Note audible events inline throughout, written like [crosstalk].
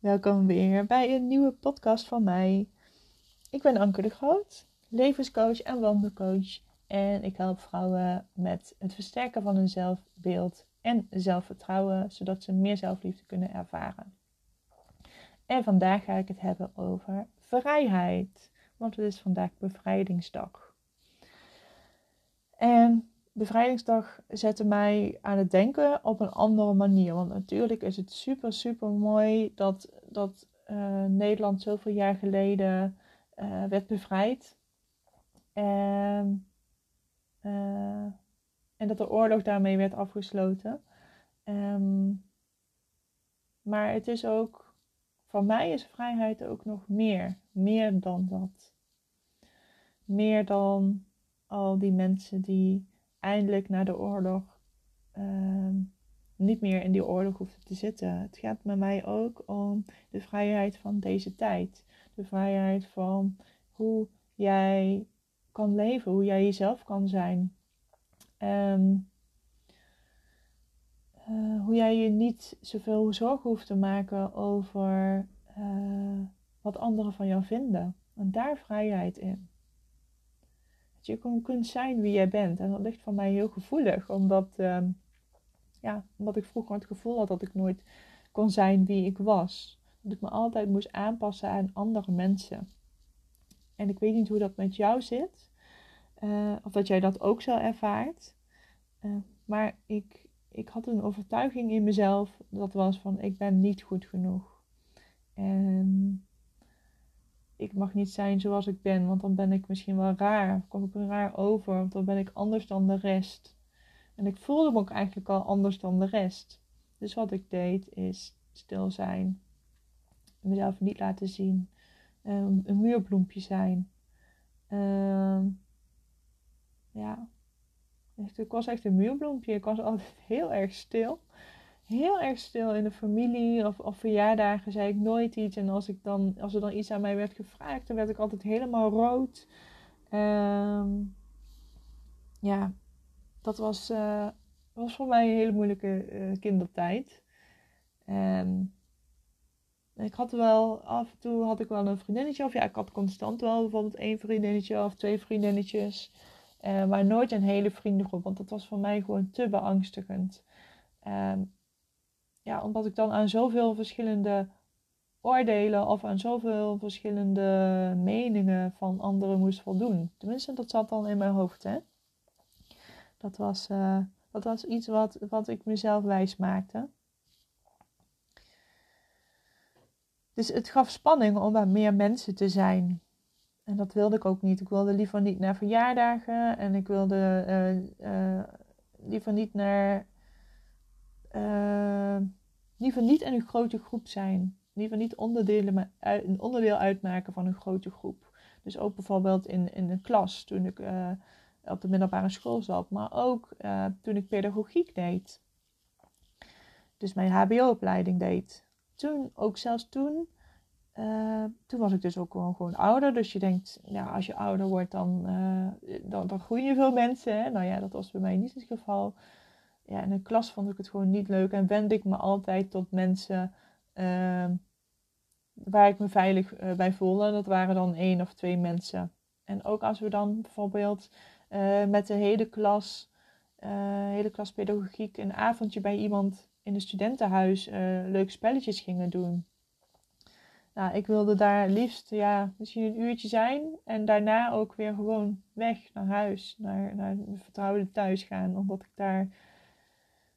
Welkom weer bij een nieuwe podcast van mij. Ik ben Anke de Groot, levenscoach en wandelcoach. En ik help vrouwen met het versterken van hun zelfbeeld en zelfvertrouwen, zodat ze meer zelfliefde kunnen ervaren. En vandaag ga ik het hebben over vrijheid, want het is vandaag bevrijdingsdag. En bevrijdingsdag zette mij aan het denken op een andere manier. Want natuurlijk is het super, super mooi dat, dat uh, Nederland zoveel jaar geleden uh, werd bevrijd. En, uh, en dat de oorlog daarmee werd afgesloten. Um, maar het is ook, voor mij is vrijheid ook nog meer. Meer dan dat. Meer dan al die mensen die eindelijk na de oorlog uh, niet meer in die oorlog hoefde te zitten. Het gaat met mij ook om de vrijheid van deze tijd. De vrijheid van hoe jij kan leven, hoe jij jezelf kan zijn. Um, uh, hoe jij je niet zoveel zorgen hoeft te maken over uh, wat anderen van jou vinden. En daar vrijheid in je gewoon kunt zijn wie jij bent. En dat ligt voor mij heel gevoelig, omdat, uh, ja, omdat ik vroeger het gevoel had dat ik nooit kon zijn wie ik was. Dat ik me altijd moest aanpassen aan andere mensen. En ik weet niet hoe dat met jou zit, uh, of dat jij dat ook zo ervaart. Uh, maar ik, ik had een overtuiging in mezelf, dat was van ik ben niet goed genoeg. En ik mag niet zijn zoals ik ben, want dan ben ik misschien wel raar. Kom ik er raar over, want dan ben ik anders dan de rest. En ik voelde me ook eigenlijk al anders dan de rest. Dus wat ik deed is stil zijn. Mezelf niet laten zien. Um, een muurbloempje zijn. Um, ja. ik was echt een muurbloempje. Ik was altijd [laughs] heel erg stil heel erg stil in de familie of, of verjaardagen zei ik nooit iets. En als, ik dan, als er dan iets aan mij werd gevraagd, dan werd ik altijd helemaal rood. Um, ja, dat was, uh, was voor mij een hele moeilijke uh, kindertijd. Um, ik had wel, af en toe had ik wel een vriendinnetje. Of ja, ik had constant wel bijvoorbeeld één vriendinnetje of twee vriendinnetjes. Uh, maar nooit een hele vriendengroep, want dat was voor mij gewoon te beangstigend. Um, ja, omdat ik dan aan zoveel verschillende oordelen of aan zoveel verschillende meningen van anderen moest voldoen. Tenminste, dat zat dan in mijn hoofd. Hè? Dat, was, uh, dat was iets wat, wat ik mezelf wijs maakte. Dus het gaf spanning om bij meer mensen te zijn. En dat wilde ik ook niet. Ik wilde liever niet naar verjaardagen en ik wilde uh, uh, liever niet naar uh, liever niet in een grote groep zijn. Liever niet onderdelen, een onderdeel uitmaken van een grote groep. Dus ook bijvoorbeeld in, in een klas toen ik uh, op de middelbare school zat. Maar ook uh, toen ik pedagogiek deed. Dus mijn hbo-opleiding deed. Toen, ook zelfs toen, toen was ik dus ook gewoon, gewoon ouder. Dus je denkt, ja, als je ouder wordt, dan, dan, dan groeien veel mensen. Hè? Nou ja, dat was bij mij niet het geval ja, in de klas vond ik het gewoon niet leuk en wend ik me altijd tot mensen uh, waar ik me veilig uh, bij voelde. Dat waren dan één of twee mensen. En ook als we dan bijvoorbeeld uh, met de hele klas, uh, hele klas pedagogiek, een avondje bij iemand in een studentenhuis leuke spelletjes gingen doen. Nou, ik wilde daar liefst ja, misschien een uurtje zijn en daarna ook weer gewoon weg naar huis, naar, naar mijn vertrouwde thuis gaan, omdat ik daar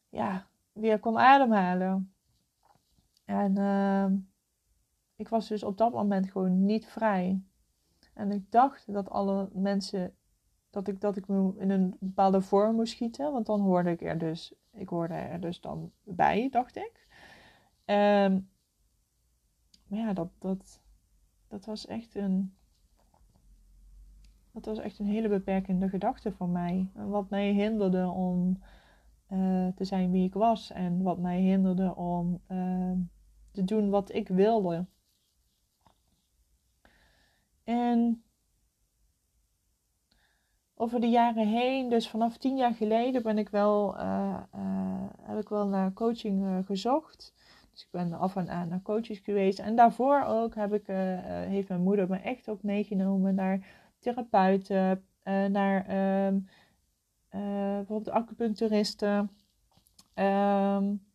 ja, weer kon ademhalen. En uh, ik was dus op dat moment gewoon niet vrij. En ik dacht dat alle mensen, dat ik, dat ik me in een bepaalde vorm moest schieten. Want dan hoorde ik er dus, ik hoorde er dus dan bij, dacht ik. Um, maar ja, dat, dat, dat was echt een, dat was echt een hele beperkende gedachte voor mij. Wat mij hinderde om uh, te zijn wie ik was en wat mij hinderde om uh, te doen wat ik wilde. En over de jaren heen, dus vanaf tien jaar geleden, ben ik wel, uh, heb ik wel naar coaching gezocht. Dus ik ben af en aan naar coaches geweest. En daarvoor ook heb ik, heeft mijn moeder me echt ook meegenomen naar therapeuten, naar um, bijvoorbeeld acupuncturisten. Um,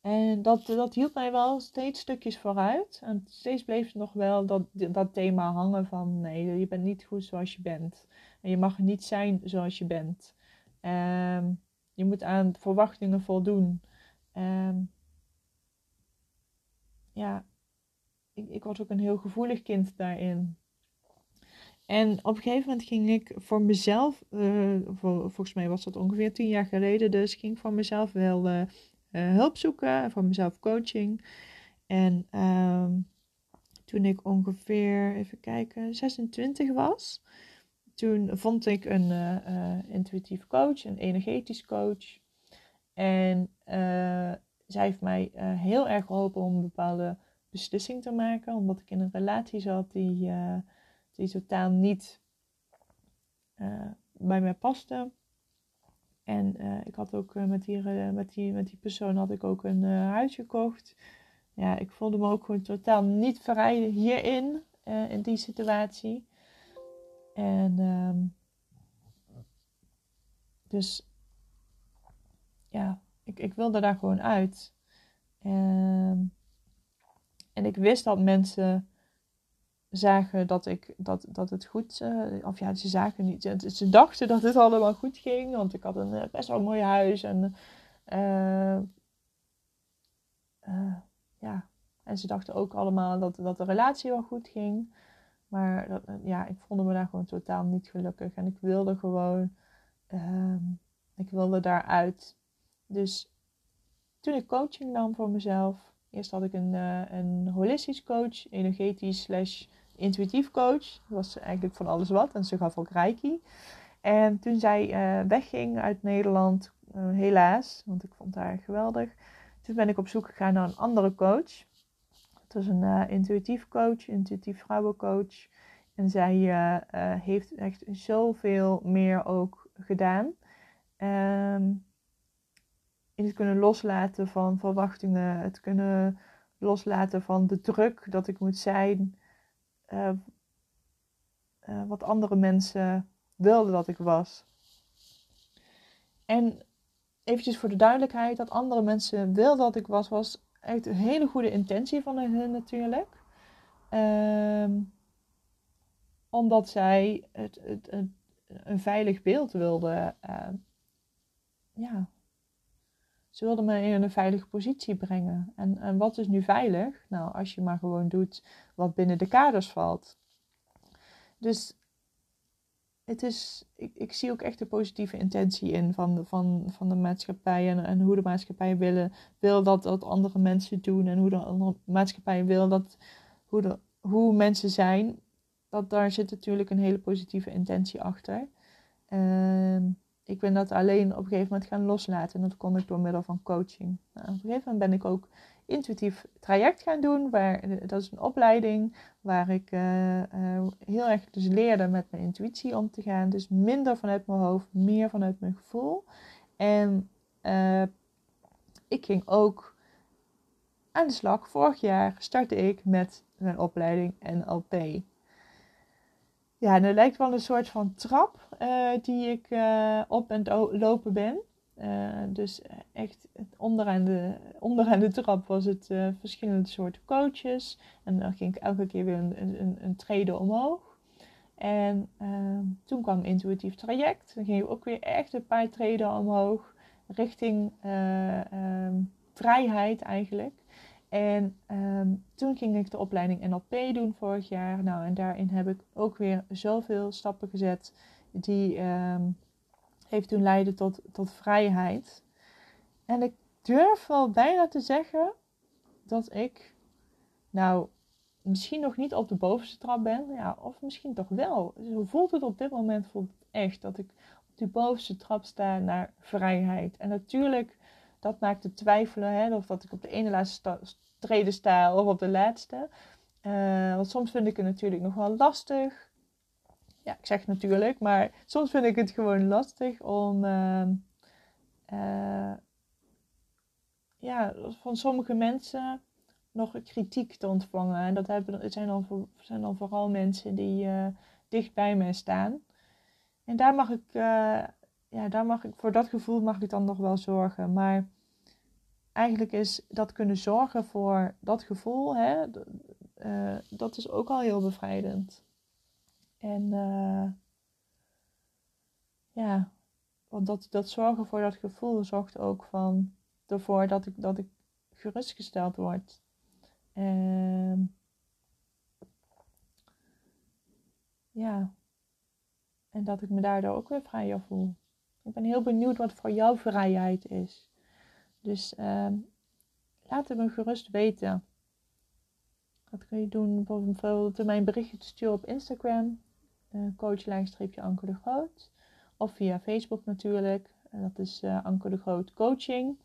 en dat, dat hield mij wel steeds stukjes vooruit. En steeds bleef het nog wel dat, dat thema hangen van nee, je bent niet goed zoals je bent. En je mag niet zijn zoals je bent. Um, je moet aan verwachtingen voldoen. Um, ja, ik, ik was ook een heel gevoelig kind daarin. En op een gegeven moment ging ik voor mezelf, voor, volgens mij was dat ongeveer tien jaar geleden, dus ging ik voor mezelf wel uh, hulp zoeken, voor mezelf coaching. En um, toen ik ongeveer, even kijken, 26 was, toen vond ik een intuïtief coach, een energetisch coach. En zij heeft mij heel erg geholpen om een bepaalde beslissing te maken, omdat ik in een relatie zat die, die totaal niet bij mij paste. En ik had ook met, die, met, die, met die persoon had ik ook een huis gekocht. Ja, ik voelde me ook gewoon totaal niet vrij hierin, in die situatie. En um, dus ja, ik, ik wilde daar gewoon uit. Um, en ik wist dat mensen zagen dat, ik, dat, dat het goed, uh, of ja, ze zagen niet, ze dachten dat het allemaal goed ging, want ik had een uh, best wel mooi huis en uh, ja, en ze dachten ook allemaal dat, dat de relatie wel goed ging. Maar dat, eh, ja, ik voelde me daar gewoon totaal niet gelukkig. En ik wilde gewoon, uh, ik wilde daaruit. Dus toen ik coaching nam voor mezelf. Eerst had ik een, een holistisch coach, energetisch slash intuïtief coach. Was eigenlijk van alles wat. En ze gaf ook reiki. En toen zij uh, wegging uit Nederland, helaas, want ik vond haar geweldig. Toen ben ik op zoek gegaan naar een andere coach. Het was een uh, intuïtief coach, intuïtief vrouwencoach. En zij heeft echt zoveel meer ook gedaan. Um, in het kunnen loslaten van verwachtingen, het kunnen loslaten van de druk dat ik moet zijn. Wat andere mensen wilden dat ik was. En eventjes voor de duidelijkheid, dat andere mensen wilden dat ik was, was echt een hele goede intentie van hen natuurlijk. Um, omdat zij het, het, een veilig beeld wilden. Uh, ja, ze wilden me in een veilige positie brengen. En, en wat is nu veilig? Nou, als je maar gewoon doet wat binnen de kaders valt. Dus het is, ik, ik zie ook echt de positieve intentie in van de, van, van de maatschappij en, hoe de maatschappij willen, wil dat, dat andere mensen doen en hoe de andere maatschappij wil dat hoe, de, hoe mensen zijn. Dat, daar zit natuurlijk een hele positieve intentie achter. Uh, ik ben dat alleen op een gegeven moment gaan loslaten en dat kon ik door middel van coaching. Nou, op een gegeven moment ben ik ook intuïtief traject gaan doen. Waar, dat is een opleiding waar ik uh, uh, heel erg dus leerde met mijn intuïtie om te gaan. Dus minder vanuit mijn hoofd, meer vanuit mijn gevoel. En uh, ik ging ook aan de slag. Vorig jaar startte ik met mijn opleiding NLP. Ja, dat lijkt wel een soort van trap die ik op en lopen ben. Uh, dus echt onderaan de, [laughs] onderaan de trap was het verschillende soorten coaches. En dan ging ik elke keer weer een, een, een trede omhoog. En uh, toen kwam intuïtief traject. Dan ging je ook weer echt een paar treden omhoog. Richting ehm, vrijheid eigenlijk. En um, toen ging ik de opleiding NLP doen vorig jaar. Nou, en daarin heb ik ook weer zoveel stappen gezet die um, heeft toen leiden tot, tot vrijheid. En ik durf wel bijna te zeggen dat ik, nou, misschien nog niet op de bovenste trap ben, ja, of misschien toch wel. Zo voelt het op dit moment voelt echt dat ik op die bovenste trap sta naar vrijheid. En natuurlijk, dat maakt het twijfelen, hè, of dat ik op de ene laatste treden sta of op de laatste. Uh, want soms vind ik het natuurlijk nog wel lastig ja, ik zeg natuurlijk, maar soms vind ik het gewoon lastig om uh, uh, ja, van sommige mensen nog kritiek te ontvangen. En dat hebben, zijn, dan, zijn dan vooral mensen die dicht bij mij staan. En daar mag ik, ja, daar mag ik, voor dat gevoel mag ik dan nog wel zorgen. Maar eigenlijk is dat kunnen zorgen voor dat gevoel, hè, uh, dat is ook al heel bevrijdend. En ja, want dat, dat zorgen voor dat gevoel zorgt ook van ervoor dat ik, dat ik gerustgesteld word. Ehm, ja. En dat ik me daardoor ook weer vrijer voel. Ik ben heel benieuwd wat voor jou vrijheid is. Dus uh, laat het me gerust weten. Dat kun je doen bijvoorbeeld door mijn berichtje te sturen op Instagram. Uh, coach de Groot. Of via Facebook natuurlijk. En dat is uh, de Groot Coaching.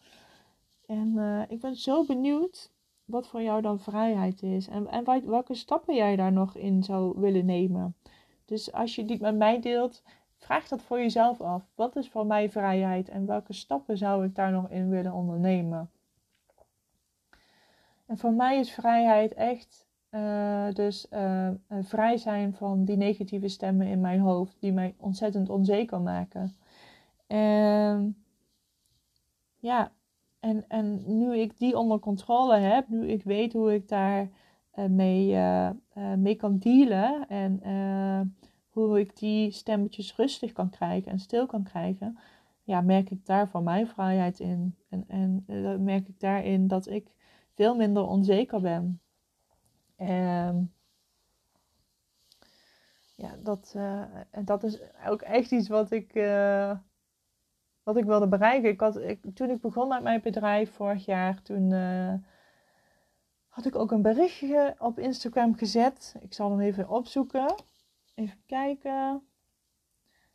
En ik ben zo benieuwd wat voor jou dan vrijheid is. En, en welke stappen jij daar nog in zou willen nemen. Dus als je die met mij deelt, vraag dat voor jezelf af. Wat is voor mij vrijheid en welke stappen zou ik daar nog in willen ondernemen? En voor mij is vrijheid echt uh, dus uh, vrij zijn van die negatieve stemmen in mijn hoofd, die mij ontzettend onzeker maken. En ja, en, en nu ik die onder controle heb, nu ik weet hoe ik daar mee, mee kan dealen en hoe ik die stemmetjes rustig kan krijgen en stil kan krijgen, ja, merk ik daar van mijn vrijheid in. En, en merk ik daarin dat ik veel minder onzeker ben. En ja, dat, dat is ook echt iets wat ik wat ik wilde bereiken. Ik had, ik, toen ik begon met mijn bedrijf vorig jaar, toen uh, had ik ook een berichtje op Instagram gezet. Ik zal hem even opzoeken. Even kijken.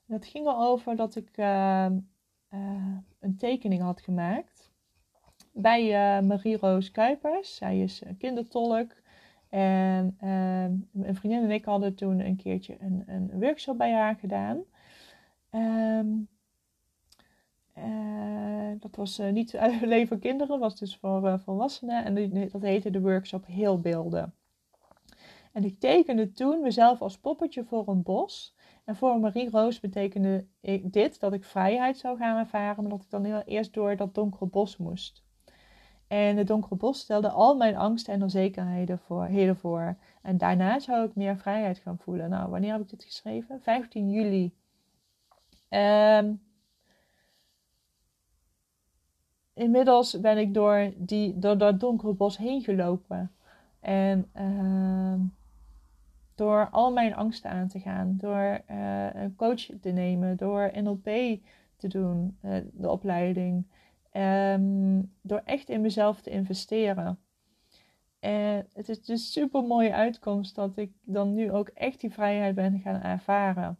Het ging erover dat ik uh, uh, een tekening had gemaakt bij Marie Roos Kuipers. Zij is kindertolk. En een vriendin en ik hadden toen een keertje een, een workshop bij haar gedaan. Uh, dat was niet [laughs] alleen voor kinderen, was dus voor volwassenen. En dat heette de workshop Heelbeelden. En ik tekende toen mezelf als poppetje voor een bos. En voor Marie Roos betekende ik dit, dat ik vrijheid zou gaan ervaren, maar dat ik dan eerst door dat donkere bos moest. En het donkere bos stelde al mijn angsten en onzekerheden voor, voor. En daarna zou ik meer vrijheid gaan voelen. Nou, wanneer heb ik dit geschreven? 15 juli. Um, inmiddels ben ik door, die, door dat donkere bos heen gelopen. En uh, door al mijn angsten aan te gaan, door uh, een coach te nemen, door NLP te doen, uh, de opleiding, um, door echt in mezelf te investeren. En het is dus een super mooie uitkomst dat ik dan nu ook echt die vrijheid ben gaan ervaren.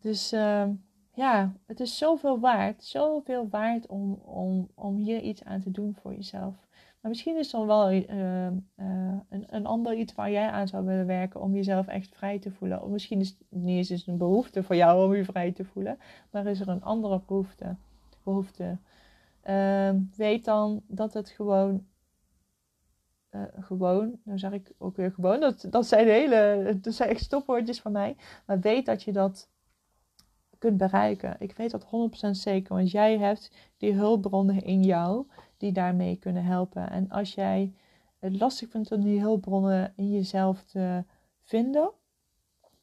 Dus uh, ja, het is zoveel waard. Zoveel waard om, om, om hier iets aan te doen voor jezelf. Maar misschien is er wel uh, uh, een, een ander iets waar jij aan zou willen werken om jezelf echt vrij te voelen. Of misschien is het niet eens een behoefte voor jou om je vrij te voelen, maar is er een andere behoefte. behoefte. Uh, weet dan dat het gewoon, uh, gewoon, nou zeg ik ook weer gewoon, dat, dat zijn hele, dat zijn echt stopwoordjes van mij. Maar weet dat je dat kunt bereiken. Ik weet dat 100% zeker, want jij hebt die hulpbronnen in jou die daarmee kunnen helpen. En als jij het lastig vindt om die hulpbronnen in jezelf te vinden,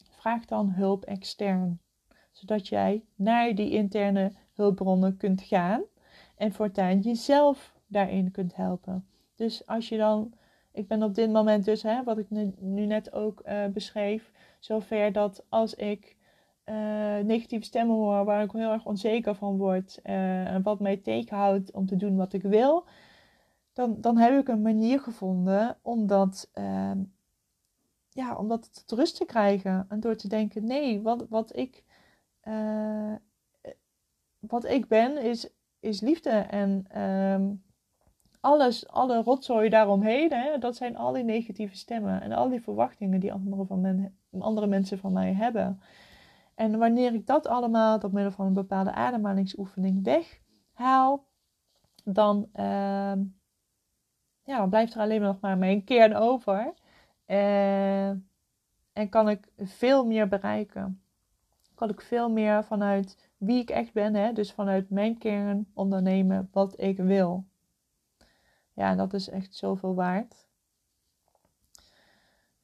vraag dan hulp extern. Zodat jij naar die interne hulpbronnen kunt gaan en voortaan jezelf daarin kunt helpen. Dus als je dan, ik ben op dit moment dus, hè, wat ik nu, net ook uh, beschreef, zover dat als ik uh, negatieve stemmen hoor waar ik heel erg onzeker van word uh, en wat mij tegenhoudt om te doen wat ik wil, dan, dan heb ik een manier gevonden om dat, uh, ja, om dat rust te krijgen. En door te denken, nee, wat, wat, ik, uh, wat ik ben is, is liefde. En ehm, alles, alle rotzooi daaromheen, hè, dat zijn al die negatieve stemmen en al die verwachtingen die andere, van men, andere mensen van mij hebben. En wanneer ik dat allemaal door middel van een bepaalde ademhalingsoefening haal, dan, ehm, ja, dan blijft er alleen nog maar mijn kern over. Uh, en kan ik veel meer bereiken. Kan ik veel meer vanuit wie ik echt ben, hè? dus vanuit mijn kern ondernemen wat ik wil. Ja, dat is echt zoveel waard.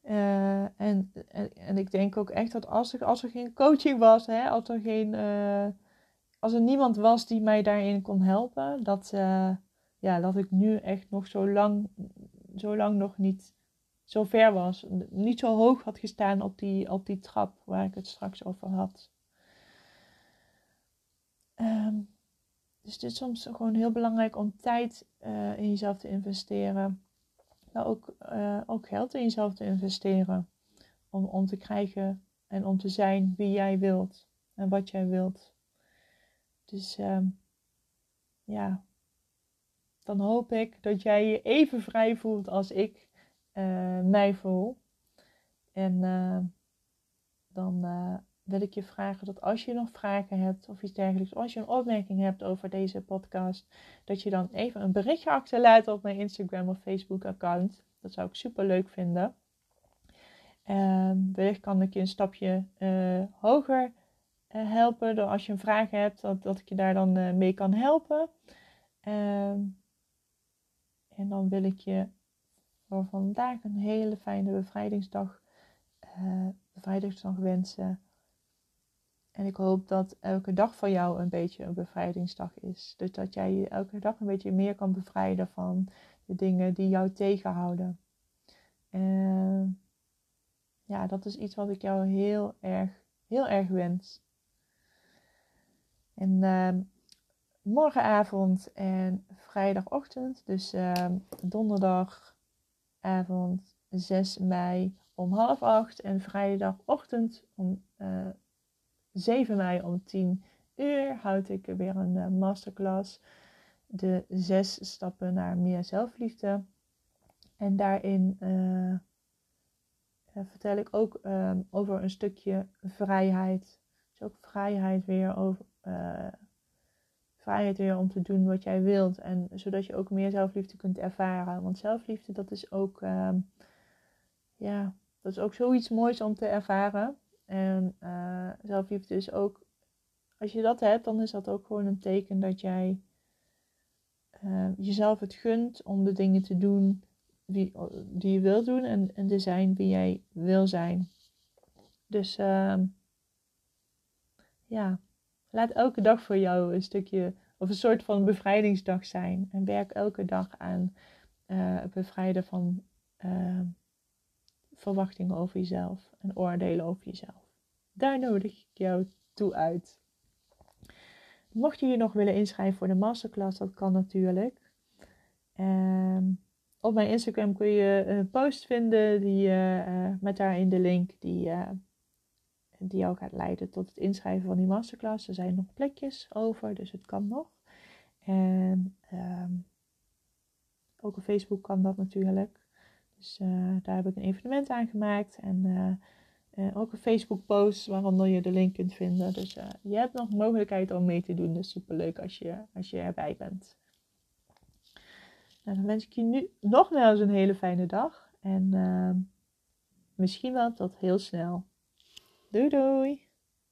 Uh, en, en, ik denk ook echt dat als, ik, als er geen coaching was, hè, als, er geen, uh, als er niemand was die mij daarin kon helpen, dat, uh, ja, dat ik nu echt nog zo lang, zo lang nog niet zo ver was. Niet zo hoog had gestaan op die, op die trap waar ik het straks over had. Um, dus het is soms gewoon heel belangrijk om tijd in jezelf te investeren. Ook, uh, ook geld in jezelf te investeren. Om, om te krijgen en om te zijn wie jij wilt en wat jij wilt. Dus um, ja, dan hoop ik dat jij je even vrij voelt als ik uh, mij voel. En uh, dan wil ik je vragen dat als je nog vragen hebt of iets dergelijks, als je een opmerking hebt over deze podcast, dat je dan even een berichtje achterlaat op mijn Instagram of Facebook account. Dat zou ik super leuk vinden. En wellicht kan ik je een stapje hoger helpen door als je een vraag hebt, dat, dat ik je daar dan mee kan helpen. Ehm, en dan wil ik je voor vandaag een hele fijne bevrijdingsdag, bevrijdingsdag wensen. En ik hoop dat elke dag voor jou een beetje een bevrijdingsdag is. Dus dat jij je elke dag een beetje meer kan bevrijden van de dingen die jou tegenhouden. En ja, dat is iets wat ik jou heel erg, heel erg wens. En uh, morgenavond en vrijdagochtend, dus uh, donderdag avond 6 mei om half 8 en vrijdagochtend om uh, 7 mei om 10 uur houd ik weer een uh, masterclass. De zes stappen naar meer zelfliefde. En daarin uh, vertel ik ook um, over een stukje vrijheid. Dus ook vrijheid weer over vrijheid weer om te doen wat jij wilt. En zodat je ook meer zelfliefde kunt ervaren. Want zelfliefde, dat is ook, uh, ja, dat is ook zoiets moois om te ervaren. En uh, zelfliefde is ook, als je dat hebt, dan is dat ook gewoon een teken dat jij uh, jezelf het gunt om de dingen te doen die, die je wil doen en, en te zijn wie jij wil zijn. Dus uh, ja, Laat elke dag voor jou een stukje of een soort van bevrijdingsdag zijn. En werk elke dag aan uh, het bevrijden van uh, verwachtingen over jezelf en oordelen over jezelf. Daar nodig ik jou toe uit. Mocht je je nog willen inschrijven voor de masterclass, dat kan natuurlijk. Um, op mijn Instagram kun je een post vinden die, uh, met daarin de link die die jou gaat leiden tot het inschrijven van die masterclass. Er zijn nog plekjes over, dus het kan nog. En um, ook op Facebook kan dat natuurlijk. Dus uh, daar heb ik een evenement aan gemaakt. En uh, uh, ook een Facebook post waaronder je de link kunt vinden. Dus je hebt nog mogelijkheid om mee te doen. Dus superleuk als je, als je erbij bent. Nou, dan wens ik je nu nog wel eens een hele fijne dag. En misschien wel tot heel snel. Doei doei!